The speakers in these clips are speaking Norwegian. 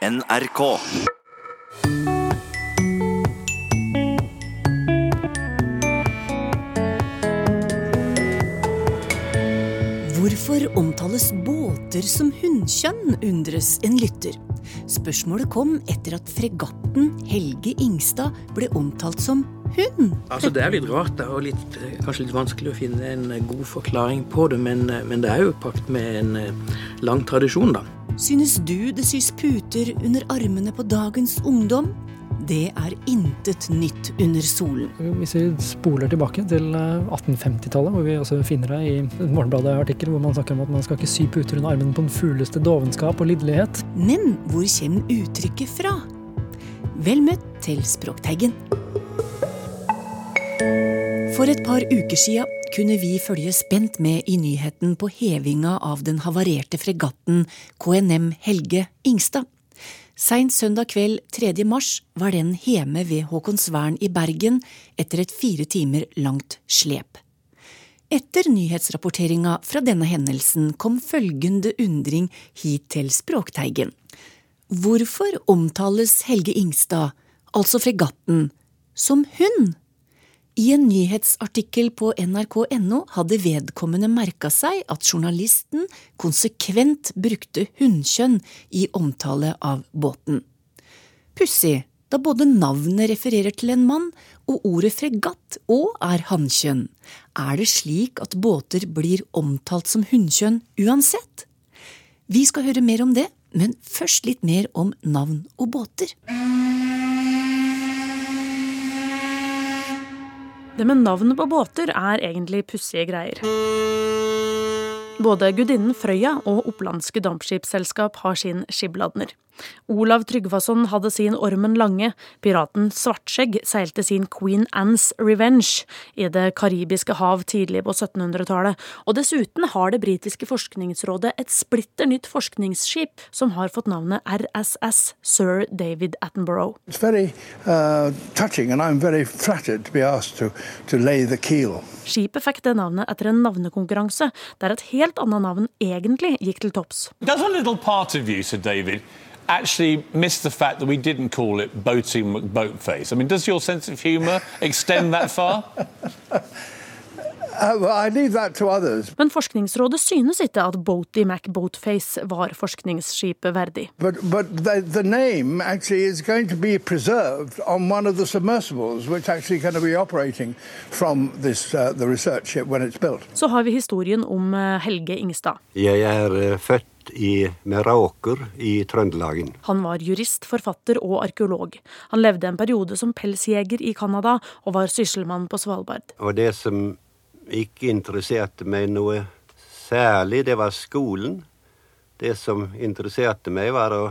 NRK. Hvorfor omtales båter som hunnkjønn, undres en lytter. Spørsmålet kom etter at fregatten Helge Ingstad ble omtalt som hund. Altså Det er litt rart da, og litt, eh, kanskje litt vanskelig å finne en eh, god forklaring på det, men, eh, men det er jo pakt med en lang tradisjon, da. Synes du det sys puter under armene på dagens ungdom? Det er intet nytt under solen. Hvis vi spoler tilbake til eh, 1850-tallet, hvor vi også finner det i en Morgenbladet-artikkel hvor man snakker om at man skal ikke sy puter under armene på den fugleste dovenskap og lidderlighet. Men hvor kommer uttrykket fra? Vel møtt til Språkteigen. For et par uker sia kunne vi følge spent med i nyheten på hevinga av den havarerte fregatten KNM Helge Ingstad. Seint søndag kveld 3. mars var den hjemme ved Håkonsvern i Bergen etter et fire timer langt slep. Etter nyhetsrapporteringa fra denne hendelsen kom følgende undring hit til Språkteigen. Hvorfor omtales Helge Ingstad, altså fregatten, som hund? I en nyhetsartikkel på nrk.no hadde vedkommende merka seg at journalisten konsekvent brukte hunnkjønn i omtale av båten. Pussig, da både navnet refererer til en mann og ordet fregatt òg er hannkjønn. Er det slik at båter blir omtalt som hunnkjønn uansett? Vi skal høre mer om det, men først litt mer om navn og båter. Det med navn på båter er egentlig pussige greier. Både gudinnen Frøya og Opplandske Dampskipsselskap har sin skibladner. Olav Tryggvason hadde sin Ormen Lange, piraten Svartskjegg seilte sin Queen Anne's Revenge i det karibiske hav tidlig på 1700-tallet, og dessuten har det britiske forskningsrådet et splitter nytt forskningsskip som har fått navnet RSS, Sir David Attenborough. Very uh, to to. Skipet fikk det navnet etter en navnekonkurranse, der et helt annet navn egentlig gikk til topps. Does a little part of you, Sir David, actually miss the fact that we didn't call it Boating McBoatface? I mean, does your sense of humour extend that far? Men Forskningsrådet synes ikke at Boaty McBoatface var forskningsskipet verdig. But, but the, the name actually is going to be preserved on one of the submersibles, which actually going to be operating from this uh, the research ship when it's built. Så har vi historien om eh, Helge Ingstad. Jeg er født i Meråker i Trøndelagen. Han var jurist, forfatter og arkeolog. Han levde en periode som pelsjeger i Canada og var sysselmann på Svalbard. Og det som ikke interesserte meg noe særlig, det var skolen. Det som interesserte meg, var å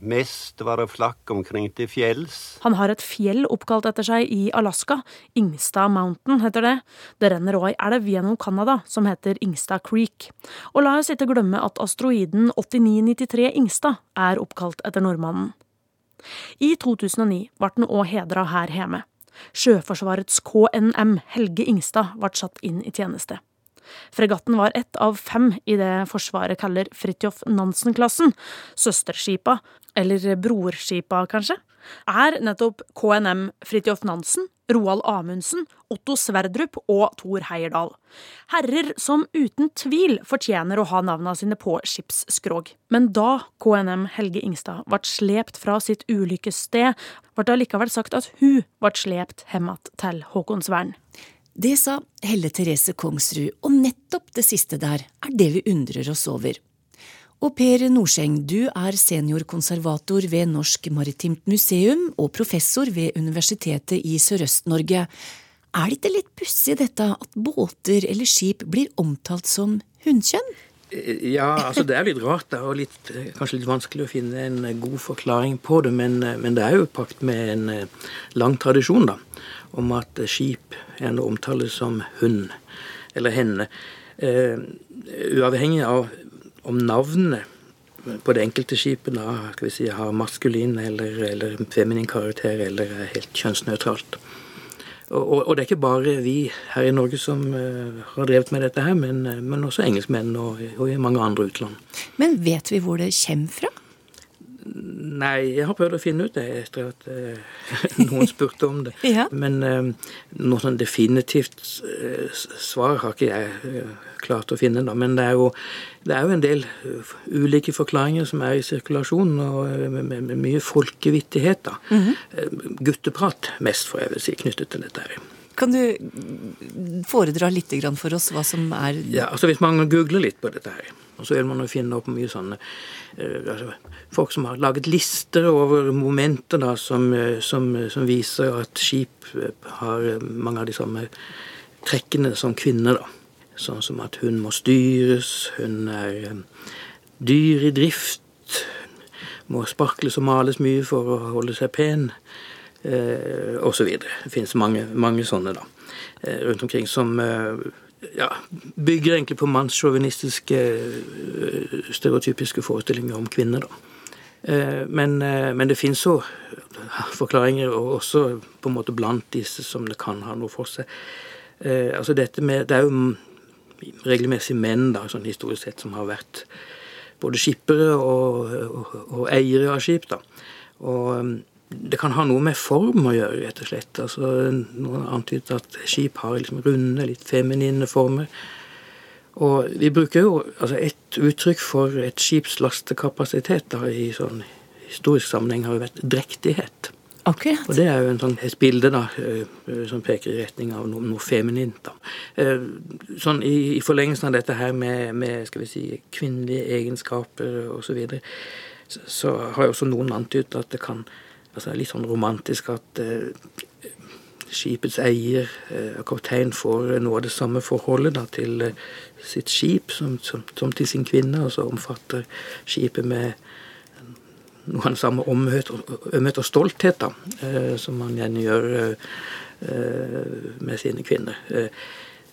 mest var å flakke omkring til fjells. Han har et fjell oppkalt etter seg i Alaska. Ingstad Mountain heter det. Det renner òg ei elv gjennom Canada som heter Ingstad Creek. Og la oss ikke glemme at asteroiden 8993 Ingstad er oppkalt etter nordmannen. I 2009 ble den òg hedra her hjemme. Sjøforsvarets KNM Helge Ingstad ble satt inn i tjeneste. Fregatten var ett av fem i det Forsvaret kaller Fridtjof Nansen-klassen. Søsterskipa, eller brorskipa kanskje, er nettopp KNM Fridtjof Nansen, Roald Amundsen, Otto Sverdrup og Thor Heyerdahl. Herrer som uten tvil fortjener å ha navna sine på skipsskrog. Men da KNM Helge Ingstad ble slept fra sitt ulykkessted, ble det allikevel sagt at hun ble slept hjem til Håkonsvern. Det sa Helle Therese Kongsrud, og nettopp det siste der er det vi undrer oss over. Og Per Norseng, du er seniorkonservator ved Norsk Maritimt Museum og professor ved Universitetet i Sørøst-Norge. Er det ikke litt pussig dette at båter eller skip blir omtalt som hunnkjønn? Eh, Ja, altså det er litt rart da, og litt, eh, kanskje litt vanskelig å finne en eh, god forklaring på det, men, men det er jo pakt med en lang tradisjon da, om at skip gjerne omtales som hund, eller henne. Uh, uavhengig av om navnet på det enkelte skipet da, skal vi si, har maskulin eller, eller feminin karakter, eller er helt kjønnsnøytralt. Og, og, og det er ikke bare vi her i Norge som uh, har drevet med dette her, men, eh, men også engelskmenn og, og i mange andre utland. Men vet vi hvor det kommer fra? Nei, jeg har prøvd å finne ut det etter at eh, noen spurte om det. Ja. Men eh, noe sånn definitivt eh, svar har ikke jeg klart å finne. Da. Men det er, jo, det er jo en del ulike forklaringer som er i sirkulasjon, og med, med, med mye folkevittighet. da. Eh, Gutteprat mest, får jeg vel si, knyttet til dette. her. Kan du foredra litt grann for oss hva som er Ja, altså Hvis man googler litt på dette her, og så vil man jo finne opp mye sånne eh, altså, Folk som har laget lister over momenter da, som, eh, som, som viser at skip eh, har eh, mange av de samme trekkene som kvinner. da. Sånn som at hun må styres, hun er eh, dyr i drift, må sparkles og males mye for å holde seg pen, eh, osv. Det finnes mange, mange sånne da, eh, rundt omkring som eh, ja, bygger egentlig på mannssjåvinistiske, eh, stereotypiske forestillinger om kvinner. da. Eh, Men, eh, men det finnes jo forklaringer, og også på en måte blant disse som det kan ha noe for seg. Altså dette med, Det er jo regelmessig menn da, sånn historisk sett som har vært både skippere og, og, og eiere av skip. da. Og um, det kan ha noe med form å gjøre, rett og slett. Altså, noen antydet at skip har liksom runde, litt feminine former. Og vi bruker jo altså Et uttrykk for et skips lastekapasitet da, i sånn historisk sammenheng har jo vært drektighet. Akkurat. Og det er jo en sånn, et bilde da, eh, som peker i retning av noe, noe feminint. da. Eh, Sånn i, i forlengelsen av dette her med, med skal vi si, kvinnelige egenskaper osv., så, videre, så så har jo også noen antydet at det kan altså Litt sånn romantisk at eh, skipets eier, eh, kaptein, får noe av det samme forholdet da, til eh, sitt skip som, som, som til sin kvinne, og så omfatter skipet med noe av den samme omhet og, stolthet da, eh, som man gjerne gjør eh, eh, med sine kvinner. Eh,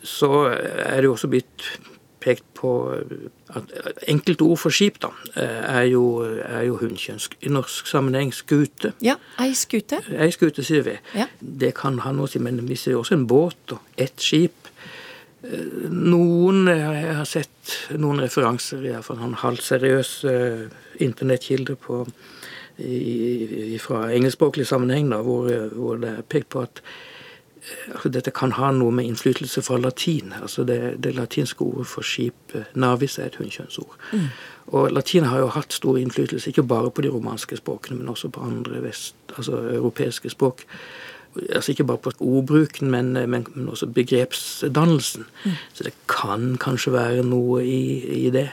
så er det jo også blitt pekt på at enkelte ord for skip da, eh, er jo, er jo hunnkjønn. I norsk sammenheng skute. Ja, ei skute. Ei skute, sier vi. Ja. Det kan ha noe å si, men vi ser også en båt og ett skip. Eh, Noen Jeg har sett noen referanser, i noen halvseriøse eh, internettkilder på i, fra engelskspråklig sammenheng, da, hvor, hvor det er pekt på at eh, dette kan ha noe med innflytelse fra latin. altså Det, det latinske ordet for skip, eh, navis, er et hunnkjønnsord. Og latin har jo hatt stor innflytelse, ikke bare på de romanske språkene, men også på andre vest, altså europeiske språk. Altså Ikke bare på ordbruken, men, men, men også begrepsdannelsen. Så det kan kanskje være noe i, i det.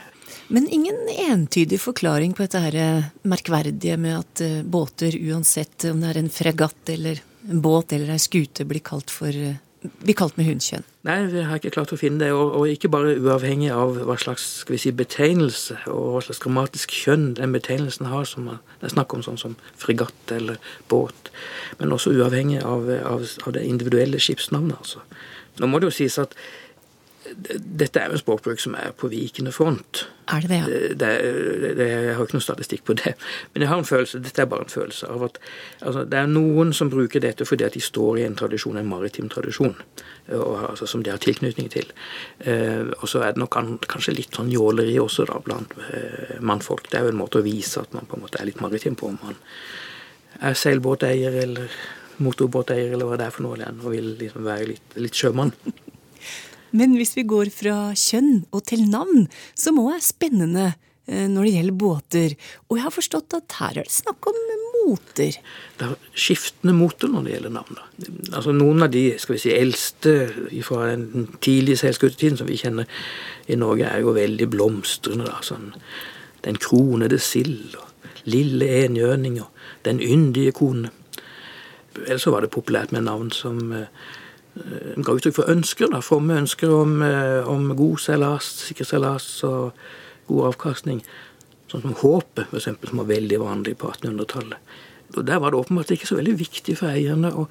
Men ingen entydig forklaring på dette her eh, merkverdige med at eh, båter, uansett om det er en fregatt eller båt eller ei skute, blir kalt, for, eh, blir kalt med hundkjønn? Nei, vi har ikke klart å finne det. Og, og ikke bare uavhengig av hva slags skal vi si, betegnelse og hva slags grammatisk kjønn den betegnelsen har, som det er snakk om sånn som fregatt eller båt, men også uavhengig av, av, av det individuelle skipsnavnet. altså. Nå må det jo sies at dette er jo en språkbruk som er på vikende front. Er det det, ja? Det, det, det, jeg har ikke noen statistikk på det, men jeg har en følelse, dette er bare en følelse av at altså, det er noen som bruker dette fordi at de står i en tradisjon, en maritim tradisjon, og, altså, som de har tilknytning til. Eh, og så er det nok an, kanskje litt sånn jåleri også da, blant eh, mannfolk. Det er jo en måte å vise at man på en måte er litt maritim på, om man er seilbåteier eller motorbåteier eller hva det er for noe, og vil liksom være litt, litt sjømann. Men hvis vi går fra kjønn og til navn, må det være spennende eh, når det gjelder båter. Og jeg har forstått at her er det snakk om moter. det er skiftende moter når det gjelder navn. Altså Noen av de skal vi si, eldste fra den tidlige seilskutetiden som vi kjenner i Norge, er jo veldig blomstrende. da, sånn Den kronede sild og Lille enhjørning og Den yndige kone. Ellers så var det populært med navn som eh, ga uttrykk for ønsker, da, fromme ønsker om, eh, om god seilas, sikker seilas og god avkastning. Sånn som Håpet, eksempel, som var veldig vanlig på 1800-tallet. Og Der var det åpenbart ikke så veldig viktig for eierne å,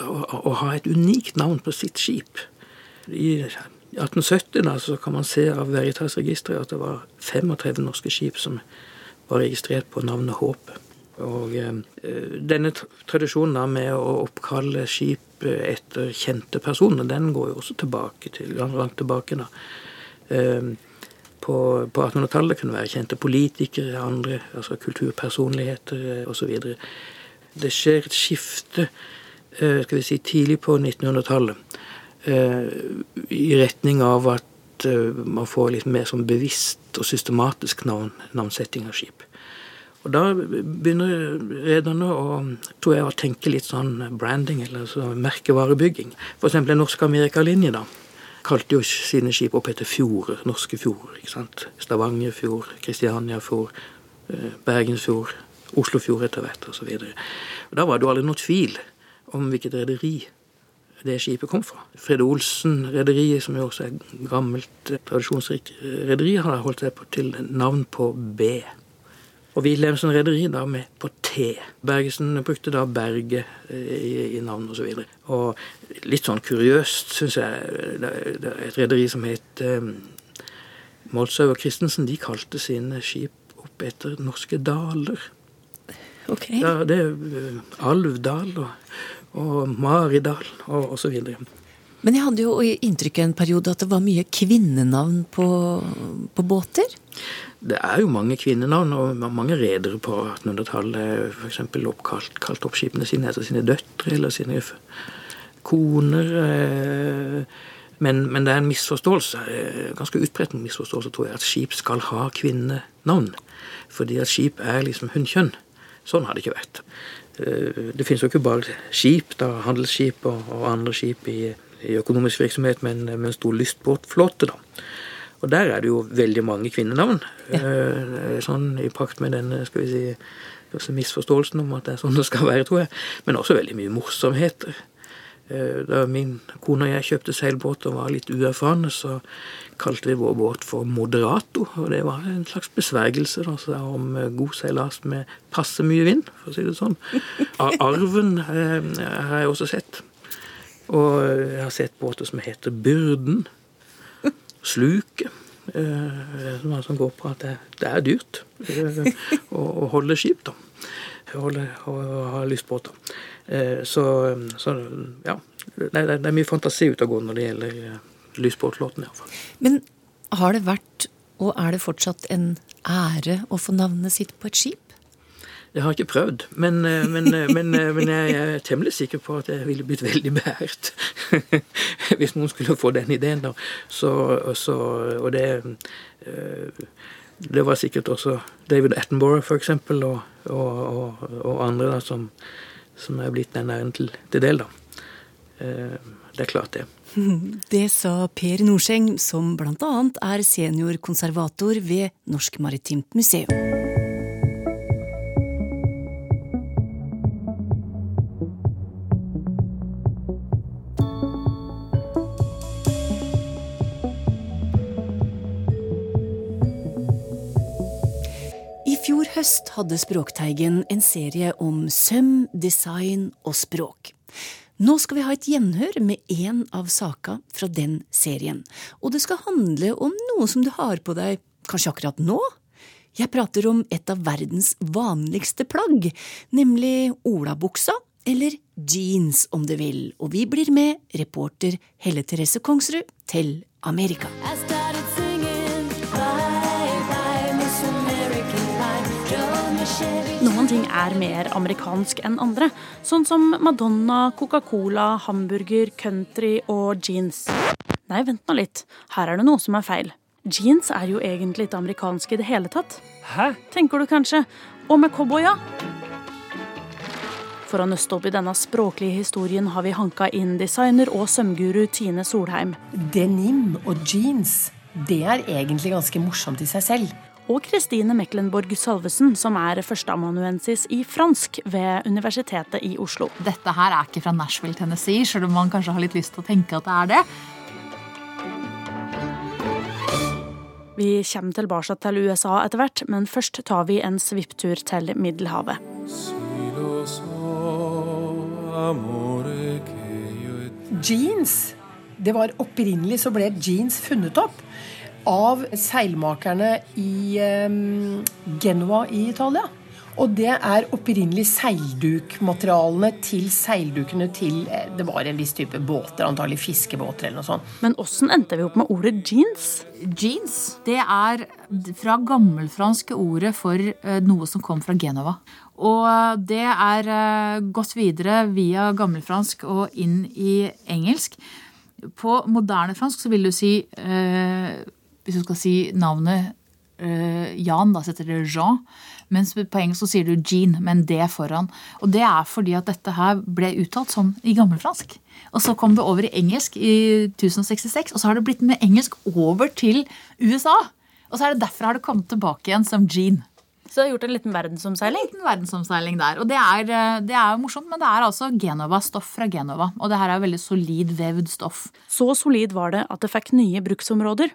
å, å ha et unikt navn på sitt skip. I 1870 da, så kan man se av Veritas-registeret at det var 35 norske skip som var registrert på navnet Håpet. Og eh, denne tradisjonen da med å oppkalle skip eh, etter kjente personer, den går jo også tilbake til langt, tilbake. da. Eh, på, på 1800-tallet kunne være kjente politikere, andre altså kulturpersonligheter osv. Det skjer et skifte skal vi si, tidlig på 1900-tallet i retning av at man får litt mer sånn bevisst og systematisk navn, navnsetting av skip. Og da begynner rederne å, tror jeg, å tenke litt sånn branding, eller så merkevarebygging. F.eks. en norsk amerikalinje, da. Kalte jo sine skip opp etter fjorder, norske fjorder. ikke sant? Stavangerfjord, Kristianiafjord, eh, Bergensfjord, Oslofjord etter hvert, osv. Da var det jo aldri noe tvil om hvilket rederi det skipet kom fra. Frede Olsen-rederiet, som jo også er gammelt, eh, tradisjonsrikt rederi, har holdt seg til navn på B. Og Wilhelmsen rederi da med på T. Bergesen brukte da Berget eh, i, i navn osv. Og, så og litt sånn kuriøst, syns jeg, det, er et rederi som het um, Molshaug og Christensen, de kalte sine skip opp etter norske daler. Ok. Ja, det er uh, Alvdal og, og Maridal og osv. Men jeg hadde jo inntrykk en periode at det var mye kvinnenavn på, på båter? Det er jo mange kvinnenavn, og mange redere på 1800-tallet f.eks. oppkalt kalt opp skipene sine etter sine døtre eller sine koner. Eh, men, men, det er en misforståelse, eh, ganske utbredt misforståelse, tror jeg, at skip skal ha kvinnenavn. Fordi at skip er liksom hunnkjønn. Sånn har det ikke vært. Eh, det finnes jo ikke bare skip, da, handelsskip og, og andre skip i, i økonomisk virksomhet, men med en stor lystbåtflåte. da. Og der er det jo veldig mange kvinnenavn. Ja. Eh, sånn i pakt med den skal vi si, misforståelsen om at det er sånn det skal være, tror jeg. Men også veldig mye morsomheter. Eh, da min kone og jeg kjøpte seilbåt og var litt uerfarne, så kalte vi vår båt for Moderato. Og det var en slags besvergelse da, om god seilas med passe mye vind, for å si det sånn. Arven eh, har jeg også sett. Og jeg har sett båter som heter Byrden sluket. Noe som går på at det, det er dyrt eh, å, å, holde skip, da. Holde, å, å ha lystbåter. Eh, så, så, ja. Det, det, er mye fantasi ute og går når det gjelder lystbåtlåten, iallfall. Men har det vært, og er det fortsatt, en ære å få navnet sitt på et skip? Jeg har ikke prøvd, men, eh, men, eh, men, eh, men, jeg er temmelig sikker på at jeg ville blitt veldig beært hvis noen skulle få den ideen. da. Så, så, og det Det var sikkert også David Attenborough, eksempel, og, og, og, og andre da, som, som er blitt den æren til, til del. da. Det er klart, det. Det sa Per Norseng, som bl.a. er seniorkonservator ved Norsk Maritimt Museum. Høst hadde Språkteigen en serie om søm, design og språk. Nå skal vi ha et gjenhør med én av saka fra den serien, og det skal handle om noe som du har på deg kanskje akkurat nå? Jeg prater om et av verdens vanligste plagg, nemlig olabuksa, eller jeans om du vil, og vi blir med reporter Helle Therese Kongsrud til Amerika. Noen ting er mer amerikansk enn andre, sånn som Madonna, Coca-Cola, hamburger, country og jeans. Nei, vent nå litt, her er det noe som er feil. Jeans er jo egentlig ikke amerikansk i det hele tatt. Hæ? Tenker du kanskje. Og med cowboya? For å nøste opp i denne språklige historien har vi hanka inn designer og sømguru Tine Solheim. Denim og jeans, det er egentlig ganske morsomt i seg selv og Kristine Meklenborg Salvesen, som er førsteamanuensis i fransk ved Universitetet i Oslo. Dette her er ikke fra Nashville, Tennessee, selv om man kanskje har litt lyst til å tenke at det er det. Vi kommer tilbake til USA etter hvert, men først tar vi en svipptur til Middelhavet. Jeans. Det var Opprinnelig så ble jeans funnet opp av seilmakerne i Genova i Italia. Og det er opprinnelig seildukmaterialene til seildukene til eh, Det var en viss type båter, antagelig fiskebåter eller noe sånt. Men åssen endte vi opp med ordet jeans? Jeans det er fra gammelfranske ordet for eh, noe som kom fra Genova. Og det er eh, gått videre via gammelfransk og inn i engelsk. På moderne fransk så vil du si Hvis du skal si navnet Jan, da setter det Jean. Mens på engelsk så sier du Jean med en D foran. Og det er fordi at dette her ble uttalt sånn i gammelfransk. Og så kom det over i engelsk i 1066, og så har det blitt med engelsk over til USA. Og så er det derfor har det kommet tilbake igjen som Jean. Så du har gjort en liten verdensomseiling? En liten verdensomseiling der. Og det er, eh, det er jo morsomt, men det er altså Genova, stoff fra Genova. Og det her er veldig solid vevd stoff. Så solid var det at det fikk nye bruksområder.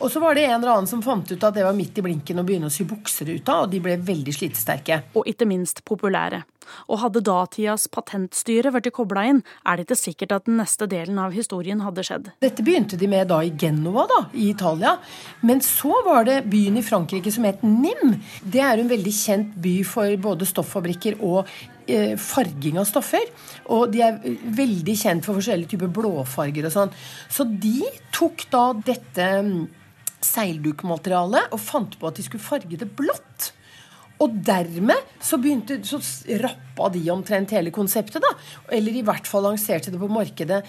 Og så var det en eller annen som fant ut at det var midt i blinken å begynne å sy bukser ut av, og de ble veldig slitesterke. Og ikke minst populære. Og hadde datidas patentstyre vært kobla inn, er det ikke sikkert at den neste delen av historien hadde skjedd. Dette begynte de med da i Genova, da, i Italia. Men så var det byen i Frankrike som het Nim. Det er en veldig kjent by for både stoffabrikker og eh, farging av stoffer. Og de er veldig kjent for forskjellige typer blåfarger og sånn. Så de tok da dette mm, seildukmaterialet og fant på at de skulle farge det blått. Og dermed så, begynte, så rappa de omtrent hele konseptet, da. Eller i hvert fall lanserte det på markedet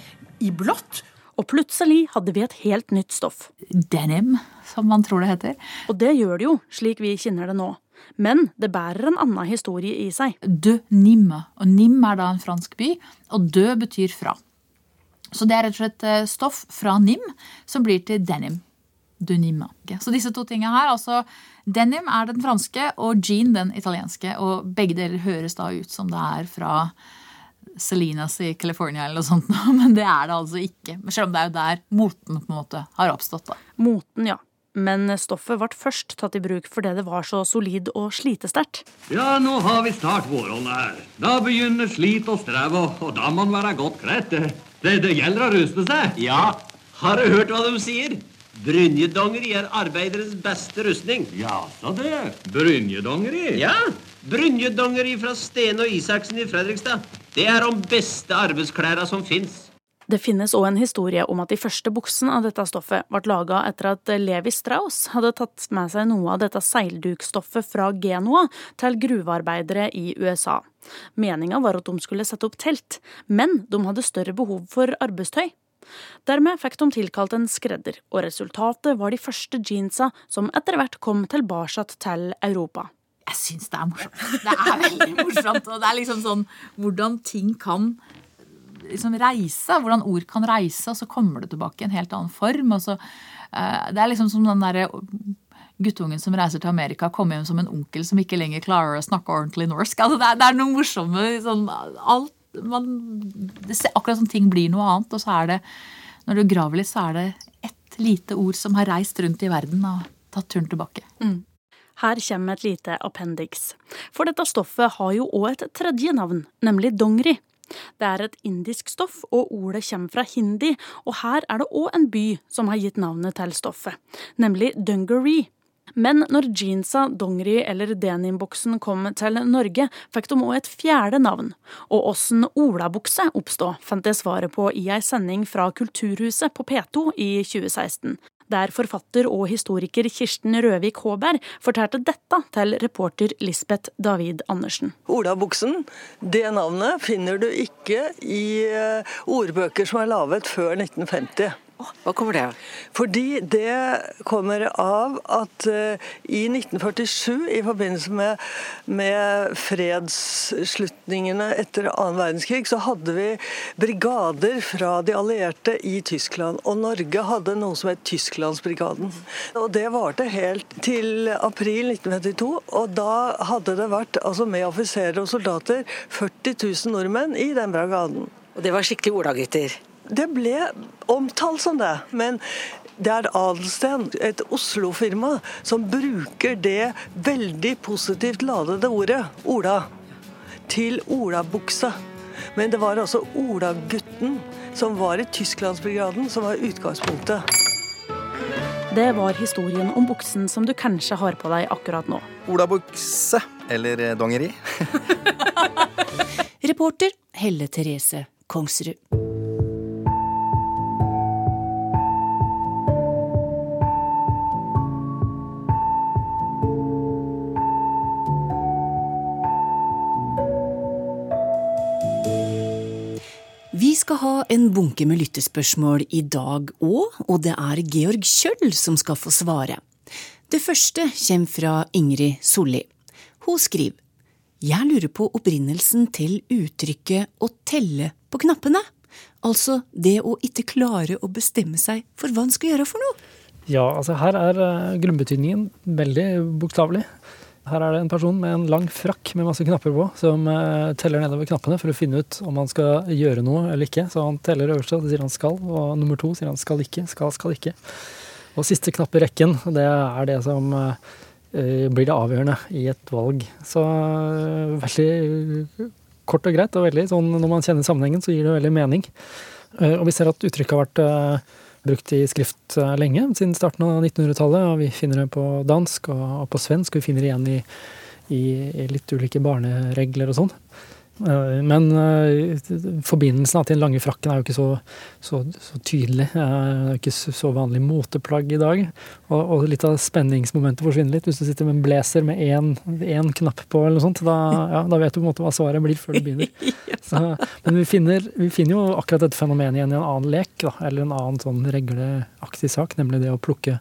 i blått. Og plutselig hadde vi et helt nytt stoff. Denim, som man tror det heter. Og det gjør det jo, slik vi kjenner det nå. Men det bærer en annen historie i seg. De Nimme. Og nimme er da en fransk by, og dø betyr fra. Så det er rett og slett eh, stoff fra Nim som blir til denim. De Så disse to tingene her, altså Denim er den franske og jean den italienske. Og begge deler høres da ut som det er fra Selinas i California eller noe sånt. Men det er det altså ikke. Selv om det er jo der moten på en måte har oppstått. da. Moten, ja. Men stoffet ble først tatt i bruk fordi det var så solid og slitesterkt. Ja, nå har vi snart våronna her. Da begynner slit og strev, og da må man være godt kledd. Det, det gjelder å ruste seg. Ja, har du hørt hva de sier? Brynjedongeri er arbeiderens beste rustning. Ja, så det. Brynjedongeri? Ja. Brynjedongeri fra Stene og Isaksen i Fredrikstad. Det er de beste arbeidsklæra som fins. Det finnes òg en historie om at de første buksene av dette stoffet ble laga etter at Levi Strauss hadde tatt med seg noe av dette seildukstoffet fra Genoa til gruvearbeidere i USA. Meninga var at de skulle sette opp telt, men de hadde større behov for arbeidstøy. Dermed fikk de tilkalt en skredder, og resultatet var de første jeansa som etter hvert kom tilbake til Europa. Jeg syns det er morsomt. Det er veldig morsomt. Og det er liksom sånn hvordan ting kan liksom reise. Hvordan ord kan reise, og så kommer det tilbake i en helt annen form. Så, uh, det er liksom som den derre guttungen som reiser til Amerika, kommer hjem som en onkel som ikke lenger klarer å snakke ordentlig norsk. Altså, det, er, det er noe morsomme sånn, alt, man, det, Akkurat som ting blir noe annet, og så er det Når du graver litt, så er det ett lite ord som har reist rundt i verden og tatt turen tilbake. Mm. Her kommer et lite appendix. For dette stoffet har jo òg et tredje navn, nemlig dongri. Det er et indisk stoff, og ordet kommer fra hindi, og her er det òg en by som har gitt navnet til stoffet, nemlig Dungaree. Men når jeansa, dongeri eller denimbuksen kom til Norge, fikk de òg et fjerde navn. Og åssen olabukse oppstod, fant jeg svaret på i ei sending fra Kulturhuset på P2 i 2016 der forfatter og historiker Kirsten Røvik Håberg fortalte dette til reporter Lisbeth David Andersen. Olabuksen, det navnet finner du ikke i eh, ordbøker som er laget før 1950. Hva kommer det av? Fordi det kommer av at uh, i 1947, i forbindelse med, med fredsslutningene etter annen verdenskrig, så hadde vi brigader fra de allierte i Tyskland. Og Norge hadde noe som het Tysklandsbrigaden. Og det varte helt til april 1952. Og da hadde det vært, altså med offiserer og soldater, 40 000 nordmenn i den brigaden. Og det var skikkelig olagutter? Det ble omtalt som det. Men det er Adelsten, et Oslo-firma, som bruker det veldig positivt ladede ordet Ola til olabukse. Men det var altså olagutten som var i Tysklandsbrigaden, som var utgangspunktet. Det var historien om buksen som du kanskje har på deg akkurat nå. Olabukse eller dongeri. Reporter Helle Therese Kongsrud. Vi skal ha en bunke med lyttespørsmål i dag òg, og det er Georg Kjøll som skal få svare. Det første kommer fra Ingrid Solli. Hun skriver Jeg lurer på opprinnelsen til uttrykket å telle på knappene. Altså det å ikke klare å bestemme seg for hva en skal gjøre for noe. Ja, altså her er eh, grunnbetydningen veldig bokstavelig. Her er det en person med en lang frakk med masse knapper på, som eh, teller nedover knappene for å finne ut om han skal gjøre noe eller ikke. Så han teller øverste, og sier han skal, og nummer to sier han skal ikke, skal, skal ikke. Og siste knapp i rekken, det er det som eh, blir det avgjørende i et valg. Så eh, veldig kort og greit, og veldig sånn når man kjenner sammenhengen, så gir det veldig mening. Og vi ser at uttrykket har vært brukt i skrift lenge, siden starten av 1900-tallet. og Vi finner det på dansk og på svensk, og vi finner det igjen i, i, i litt ulike barneregler og sånn. Men forbindelsen til den lange frakken er jo ikke så, så, så tydelig. Det er ikke så vanlig moteplagg i dag. Og, og, litt av spenningsmomentet forsvinner litt. Hvis du sitter med en blazer med én knapp på, eller noe sånt, da, ja, da, vet du på en måte hva svaret blir før du begynner. Så, men vi finner, vi finner, jo akkurat dette fenomenet igjen i en annen lek, da, eller en annen sånn regleaktig sak, nemlig det å plukke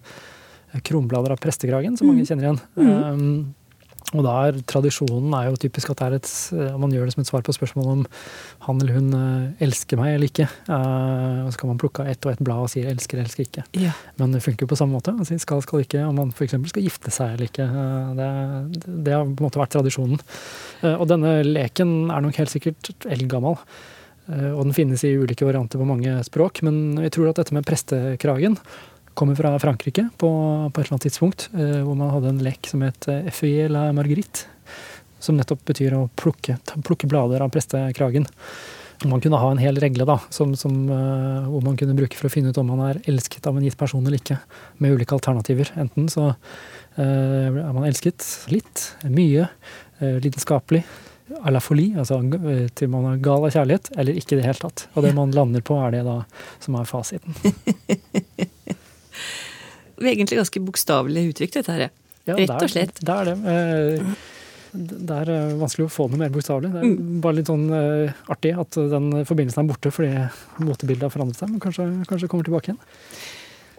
kronblader av prestekragen, som mange kjenner igjen. Mm. Um, og da er tradisjonen er jo typisk at det er et, man gjør det som et svar på spørsmålet om han eller hun elsker meg eller ikke. Uh, og så kan man plukke av ett og ett blad og si elsker, elsker ikke. Ja. Men det funker jo på samme måte. Man sier skal, skal ikke, om man f.eks. skal gifte seg eller ikke. Uh, det, det, har på en måte vært tradisjonen. Uh, og denne leken er nok helt sikkert eldgammel. Og den finnes i ulike varianter på mange språk. Men jeg tror at dette med prestekragen kommer fra Frankrike på, på et eller annet tidspunkt, eh, hvor man hadde en lek som het FUI la Marguerite. Som nettopp betyr å plukke, plukke blader av prestekragen. Man kunne ha en hel regle da, som, som, uh, hvor man kunne bruke for å finne ut om man er elsket av en gitt person eller ikke, med ulike alternativer. Enten så er man elsket litt, mye, lidenskapelig, à la folie, altså til man er gal av kjærlighet, eller ikke i det hele tatt. Og det man lander på, er det da som er fasiten. egentlig ganske bokstavelig uttrykk, dette her. Ja, Rett og slett. Det er det. Eh, det er eh, vanskelig å få noe mer bokstavelig. Det er mm. bare litt sånn uh, artig at den forbindelsen er borte fordi motebildet har forandret seg, men kanskje, kanskje kommer tilbake igjen.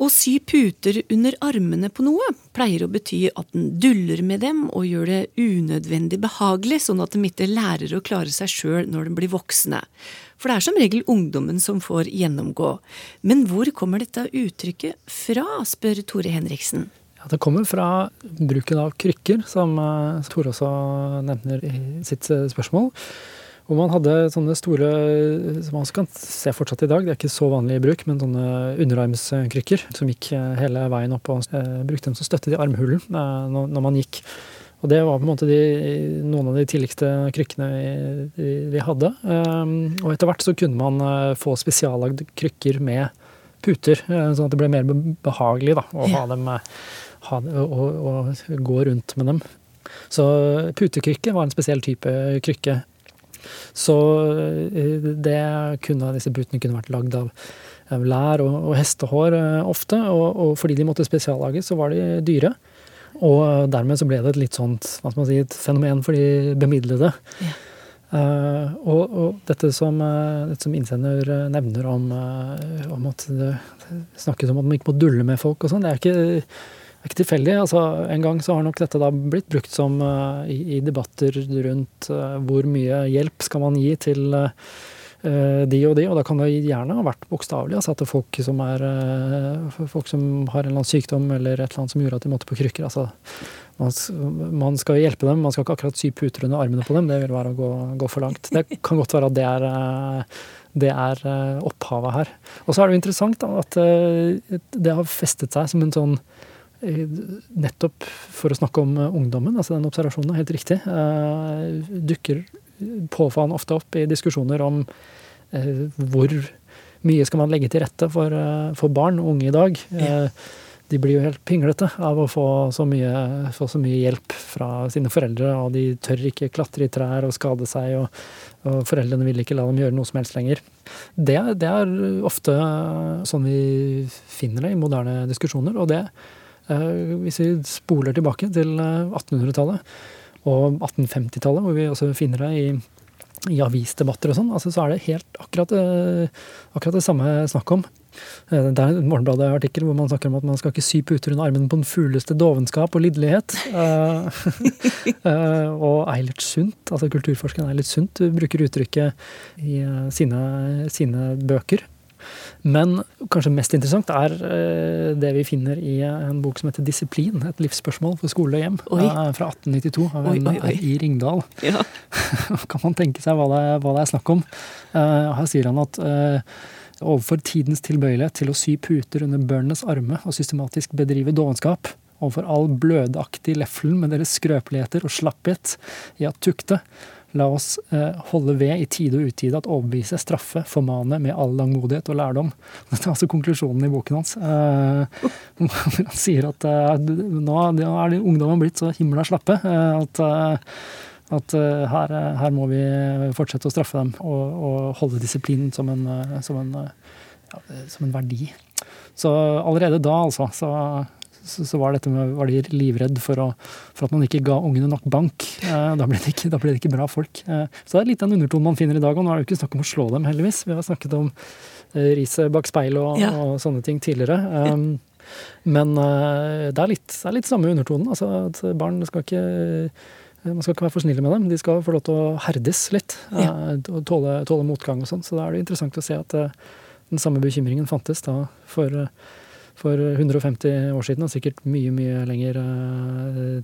Å sy puter under armene på noe pleier å bety at den duller med dem og gjør det unødvendig behagelig, sånn at de ikke lærer å klare seg sjøl når de blir voksne. For det er som regel ungdommen som får gjennomgå. Men hvor kommer dette uttrykket fra, spør Tore Henriksen. Ja, det kommer fra bruken av krykker, som eh, Tore også nevner i sitt eh, spørsmål. Hvor man hadde sånne store, som man kan se fortsatt i dag, det er ikke så vanlig i bruk, men sånne underarmskrykker som gikk eh, hele veien opp og brukte dem som støtte i armhulen når man gikk. Og det var på en måte de, noen av de tidligste krykkene vi, vi hadde. Um, og etter hvert så kunne man få spesiallagd krykker med puter, sånn at det ble mer behagelig da, å ha dem, ha, og, og, gå rundt med dem. Så putekrykke var en spesiell type krykke. Så det kunne, disse putene kunne vært lagd av, av lær og, og hestehår ofte, og, og fordi de måtte spesiallages, så var de dyre. Og dermed så ble det et litt sånt hva skal man si, et fenomen for de bemidlede. Ja. Uh, og, og, dette som, uh, dette som, innsender uh, nevner om, om, at det snakkes om at man ikke må dulle med folk og sånn, det er ikke, er ikke tilfeldig. Altså, en gang så har nok dette da blitt brukt som i, i, debatter rundt hvor mye hjelp skal man gi til uh, de og de, og da kan det gjerne ha vært bokstavelig. Altså at folk som, er, folk som har en eller annen sykdom eller et eller annet som gjorde at de måtte på krykker. Altså, man, skal hjelpe dem, man skal ikke akkurat sy puter under armene på dem. Det vil være å gå, gå for langt. Det kan godt være at det er, det er opphavet her. Og så er det jo interessant da, at det har festet seg som en sånn Nettopp for å snakke om ungdommen, altså den observasjonen er helt riktig, dukker påfallende ofte opp i diskusjoner om eh, hvor mye skal man legge til rette for, eh, for barn og unge i dag. Ja. Eh, de blir jo helt pinglete av å få så, mye, få så mye hjelp fra sine foreldre, og de tør ikke klatre i trær og skade seg, og, og foreldrene vil ikke la dem gjøre noe som helst lenger. Det, det, er ofte sånn vi finner det i moderne diskusjoner, og det, eh, hvis vi spoler tilbake til 1800-tallet eh, og 1850-tallet, hvor vi også finner det i i avisdebatter og sånn, altså, så er det helt akkurat, akkurat det samme snakk om. Eh, det er en Morgenbladet-artikkel hvor man snakker om at man skal ikke sy puter under armen på den fugleste dovenskap og lidderlighet. Eh, eh, og Eilert Sundt, altså kulturforskeren Eilert Sundt, bruker uttrykket i sine, sine bøker. Men kanskje mest interessant er det vi finner i en bok som heter 'Disiplin'. Et livsspørsmål for skole og hjem. Oi. Fra 1892 av en R.I. Ringdal. Ja. kan man tenke seg hva det, hva det er snakk om. Her sier han at overfor tidens tilbøyelighet til å sy puter under børnenes arme og systematisk bedrive dovenskap, overfor all blødaktig leffelen med deres skrøpeligheter og slapphet i at tukte, la oss eh, holde ved i tide og utide at overbevise, straffe, formane med all langmodighet og lærdom. Dette er altså konklusjonen i boken hans. Eh, han sier at eh, nå er ungdommen blitt så himla slappe at at her, her, må vi fortsette å straffe dem og, og holde disiplinen som som, ja, som en, verdi. Så allerede da, altså, så, så, var, med, var, de livredd for, å, for, at man ikke ga ungene nok bank. Uh, da, ble det ikke, da ble det ikke bra folk. Uh, så det er litt den undertonen man finner i dag. Og nå er det jo ikke snakk om å slå dem, heldigvis. Vi har snakket om riset bak speilet og, ja. og, sånne ting tidligere. Um, men det er, litt, det, er litt, samme undertonen. Altså, at barn skal ikke Eh, man skal ikke være for snille med dem. De skal få lov til å herdes litt. Ja. Eh, og tåle, tåle, motgang og sånn. Så da er det interessant å se at eh, den samme bekymringen fantes da for, for 150 år siden, og sikkert mye, mye lenger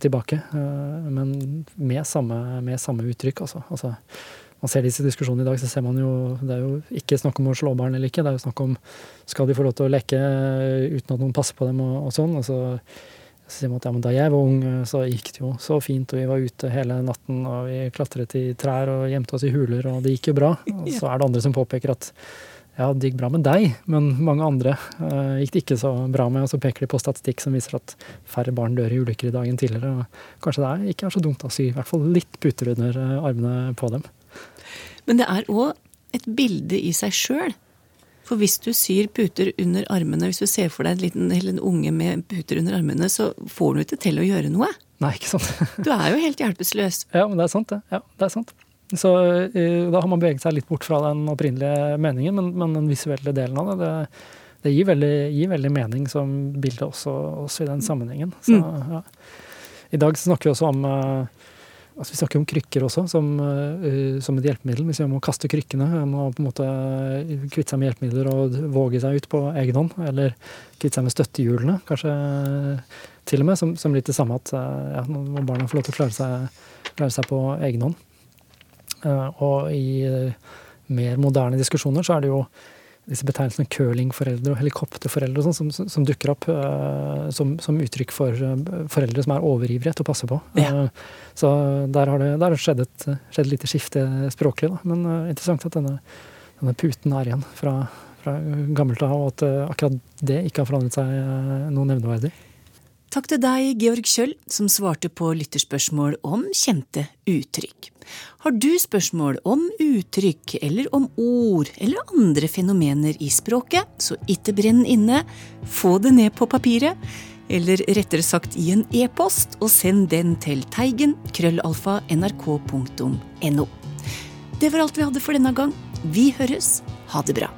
tilbake. Men med samme, med samme uttrykk, altså. altså. Man ser disse diskusjonene i dag, så ser man jo Det er jo ikke snakk om å slå barn eller ikke. Det er jo snakk om skal de få lov til å leke uten at noen passer på dem og, og sånn. altså så sier man at ja, men da jeg var ung, så gikk det jo så fint, og vi var ute hele natten, og vi klatret i trær og gjemte oss i huler, og det gikk jo bra. Og så er det andre som påpeker at ja, det gikk bra med deg, men mange andre uh, gikk det ikke så bra med. Og så peker de på statistikk som viser at færre barn dør i ulykker i dag enn tidligere. Og kanskje det er, ikke er så dumt å sy i hvert fall litt puter under uh, armene på dem. Men det er òg et bilde i seg sjøl for hvis du syr puter under armene, hvis du ser for deg en liten eller en unge med puter under armene, så får du ikke til å gjøre noe. Nei, ikke sant. du er jo helt hjelpeløs. Ja, men det er sant, det. Ja, det er sant. Så uh, da har man beveget seg litt bort fra den opprinnelige meningen, men, men den visuelle delen av det, det, det gir, veldig, gir, veldig, mening som bilde også, også i den sammenhengen. Så, mm. ja. I dag snakker vi også om uh, Altså, vi snakker om krykker også, som, uh, som et hjelpemiddel. Hvis vi må kaste krykkene, må på en måte kvitte seg med hjelpemidler og våge seg ut på egen hånd. Eller kvitte seg med støttehjulene, kanskje til og med. Som, som litt det samme at ja, nå må barna få lov til å klare seg, klare seg på egen hånd. Uh, og i mer moderne diskusjoner så er det jo disse betegnelsene curlingforeldre og helikopterforeldre og sånn, som, som, dukker opp uh, som, som, uttrykk for foreldre som er overivrige til å passe på. Ja. Uh, så der har det, der har skjedd et skjedd lite skifte språklig, da. Men interessant at denne, denne, puten er igjen fra, fra gammelt av, og at akkurat det ikke har forandret seg noe nevneverdig. Takk til deg, Georg Kjøll, som svarte på lytterspørsmål om kjente uttrykk. Har du spørsmål om uttrykk eller om ord eller andre fenomener i språket, så ikke brenn inne, få det ned på papiret, eller rettere sagt i en e-post, og send den til teigen krøllalfa nrk.no. Det var alt vi hadde for denne gang. Vi høres. Ha det bra.